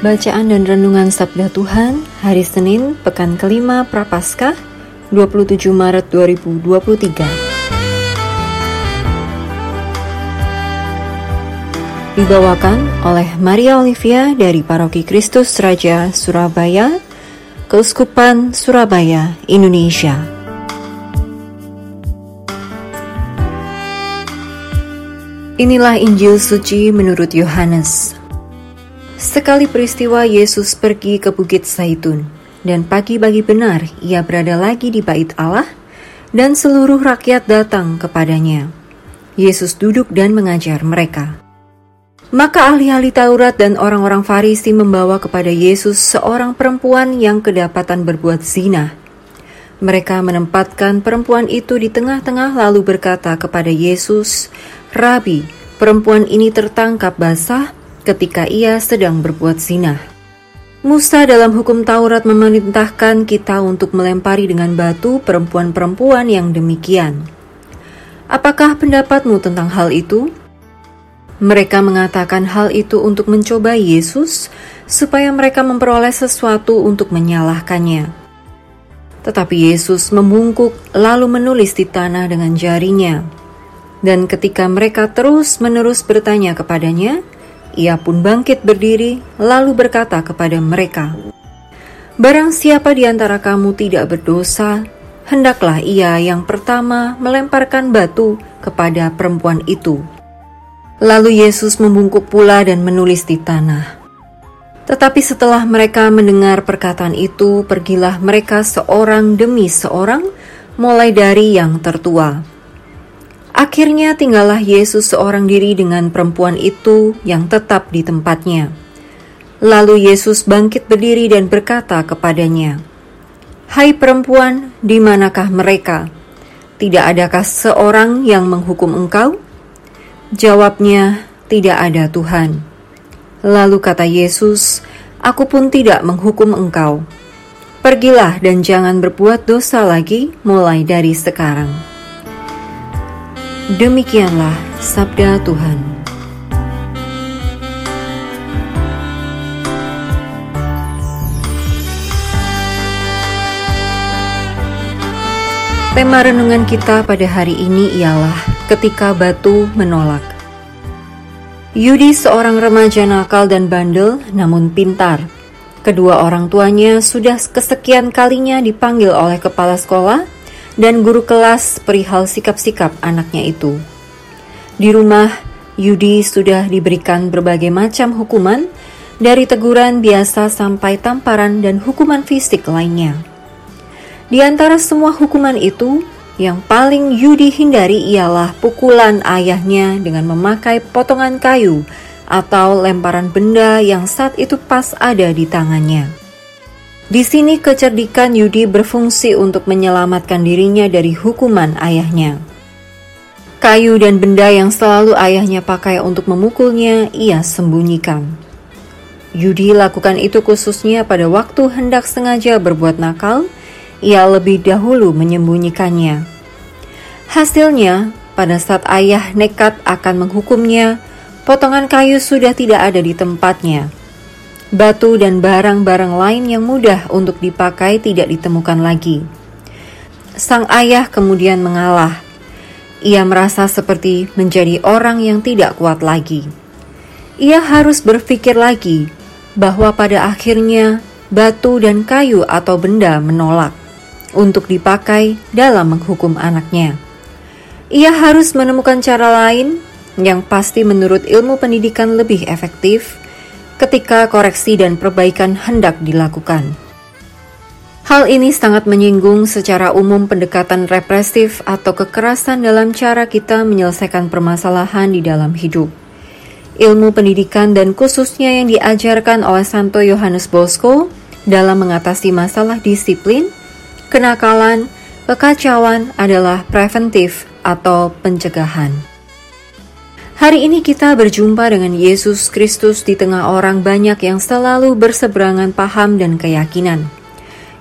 Bacaan dan Renungan Sabda Tuhan Hari Senin, Pekan kelima Prapaskah 27 Maret 2023 Dibawakan oleh Maria Olivia dari Paroki Kristus Raja Surabaya, Keuskupan Surabaya, Indonesia. Inilah Injil suci menurut Yohanes. Sekali peristiwa Yesus pergi ke Bukit Zaitun, dan pagi-pagi benar ia berada lagi di bait Allah, dan seluruh rakyat datang kepadanya. Yesus duduk dan mengajar mereka. Maka ahli-ahli Taurat dan orang-orang Farisi membawa kepada Yesus seorang perempuan yang kedapatan berbuat zina. Mereka menempatkan perempuan itu di tengah-tengah lalu berkata kepada Yesus, "Rabi, perempuan ini tertangkap basah ketika ia sedang berbuat zina. Musa dalam hukum Taurat memerintahkan kita untuk melempari dengan batu perempuan-perempuan yang demikian. Apakah pendapatmu tentang hal itu? Mereka mengatakan hal itu untuk mencoba Yesus, supaya mereka memperoleh sesuatu untuk menyalahkannya. Tetapi Yesus membungkuk, lalu menulis di tanah dengan jarinya. Dan ketika mereka terus-menerus bertanya kepadanya, ia pun bangkit berdiri, lalu berkata kepada mereka, "Barang siapa di antara kamu tidak berdosa, hendaklah ia yang pertama melemparkan batu kepada perempuan itu." Lalu Yesus membungkuk pula dan menulis di tanah. Tetapi setelah mereka mendengar perkataan itu, pergilah mereka seorang demi seorang, mulai dari yang tertua Akhirnya tinggallah Yesus seorang diri dengan perempuan itu yang tetap di tempatnya. Lalu Yesus bangkit berdiri dan berkata kepadanya, "Hai perempuan, di manakah mereka? Tidak adakah seorang yang menghukum engkau?" Jawabnya, "Tidak ada, Tuhan." Lalu kata Yesus, "Aku pun tidak menghukum engkau. Pergilah dan jangan berbuat dosa lagi mulai dari sekarang." Demikianlah sabda Tuhan. Tema renungan kita pada hari ini ialah ketika batu menolak. Yudi seorang remaja nakal dan bandel namun pintar. Kedua orang tuanya sudah kesekian kalinya dipanggil oleh kepala sekolah dan guru kelas perihal sikap-sikap anaknya itu. Di rumah, Yudi sudah diberikan berbagai macam hukuman, dari teguran biasa sampai tamparan dan hukuman fisik lainnya. Di antara semua hukuman itu, yang paling Yudi hindari ialah pukulan ayahnya dengan memakai potongan kayu atau lemparan benda yang saat itu pas ada di tangannya. Di sini kecerdikan Yudi berfungsi untuk menyelamatkan dirinya dari hukuman ayahnya. Kayu dan benda yang selalu ayahnya pakai untuk memukulnya, ia sembunyikan. Yudi lakukan itu khususnya pada waktu hendak sengaja berbuat nakal, ia lebih dahulu menyembunyikannya. Hasilnya, pada saat ayah nekat akan menghukumnya, potongan kayu sudah tidak ada di tempatnya batu dan barang-barang lain yang mudah untuk dipakai tidak ditemukan lagi. Sang ayah kemudian mengalah. Ia merasa seperti menjadi orang yang tidak kuat lagi. Ia harus berpikir lagi bahwa pada akhirnya batu dan kayu atau benda menolak untuk dipakai dalam menghukum anaknya. Ia harus menemukan cara lain yang pasti menurut ilmu pendidikan lebih efektif ketika koreksi dan perbaikan hendak dilakukan. Hal ini sangat menyinggung secara umum pendekatan represif atau kekerasan dalam cara kita menyelesaikan permasalahan di dalam hidup. Ilmu pendidikan dan khususnya yang diajarkan oleh Santo Yohanes Bosco dalam mengatasi masalah disiplin, kenakalan, kekacauan adalah preventif atau pencegahan. Hari ini kita berjumpa dengan Yesus Kristus di tengah orang banyak yang selalu berseberangan paham dan keyakinan,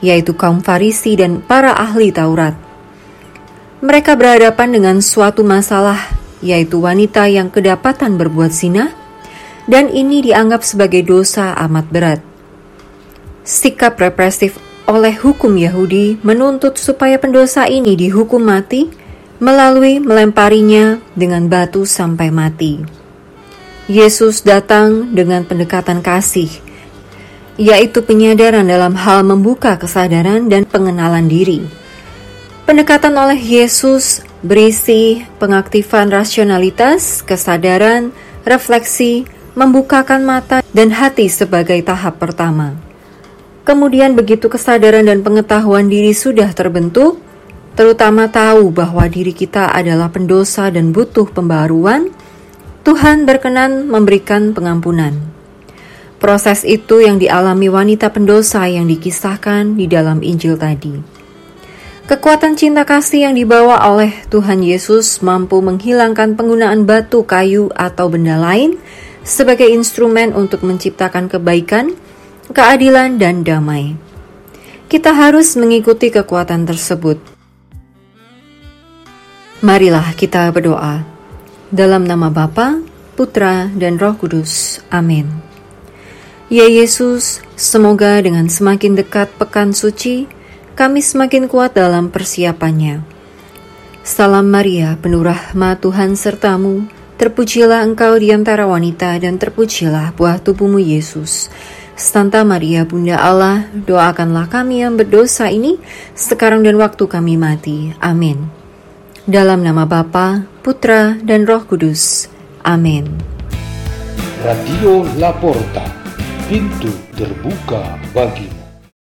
yaitu kaum Farisi dan para ahli Taurat. Mereka berhadapan dengan suatu masalah, yaitu wanita yang kedapatan berbuat zina, dan ini dianggap sebagai dosa amat berat. Sikap represif oleh hukum Yahudi menuntut supaya pendosa ini dihukum mati melalui melemparinya dengan batu sampai mati. Yesus datang dengan pendekatan kasih, yaitu penyadaran dalam hal membuka kesadaran dan pengenalan diri. Pendekatan oleh Yesus berisi pengaktifan rasionalitas, kesadaran, refleksi, membukakan mata dan hati sebagai tahap pertama. Kemudian begitu kesadaran dan pengetahuan diri sudah terbentuk, terutama tahu bahwa diri kita adalah pendosa dan butuh pembaruan, Tuhan berkenan memberikan pengampunan. Proses itu yang dialami wanita pendosa yang dikisahkan di dalam Injil tadi. Kekuatan cinta kasih yang dibawa oleh Tuhan Yesus mampu menghilangkan penggunaan batu, kayu, atau benda lain sebagai instrumen untuk menciptakan kebaikan, keadilan, dan damai. Kita harus mengikuti kekuatan tersebut Marilah kita berdoa. Dalam nama Bapa, Putra, dan Roh Kudus. Amin. Ya Yesus, semoga dengan semakin dekat pekan suci, kami semakin kuat dalam persiapannya. Salam Maria, penuh rahmat Tuhan sertamu, terpujilah engkau di antara wanita dan terpujilah buah tubuhmu Yesus. Santa Maria Bunda Allah, doakanlah kami yang berdosa ini, sekarang dan waktu kami mati. Amin. Dalam nama Bapa, Putra, dan Roh Kudus. Amin. Radio Laporta, pintu terbuka bagi